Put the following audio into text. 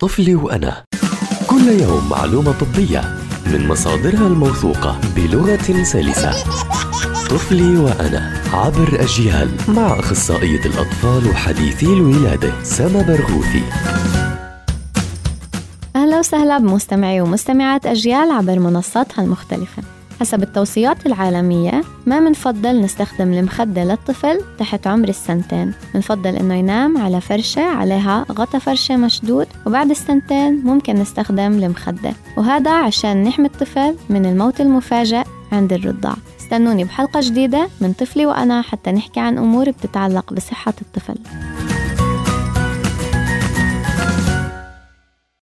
طفلي وأنا. كل يوم معلومة طبية من مصادرها الموثوقة بلغة سلسة. طفلي وأنا عبر أجيال مع أخصائية الأطفال وحديثي الولادة سما برغوثي. أهلا وسهلا بمستمعي ومستمعات أجيال عبر منصاتها المختلفة. حسب التوصيات العالمية ما منفضل نستخدم المخدة للطفل تحت عمر السنتين. منفضل إنه ينام على فرشة عليها غطا فرشة مشدود وبعد السنتين ممكن نستخدم المخدة. وهذا عشان نحمي الطفل من الموت المفاجئ عند الرضاع استنوني بحلقة جديدة من طفلي وأنا حتى نحكي عن أمور بتتعلق بصحة الطفل.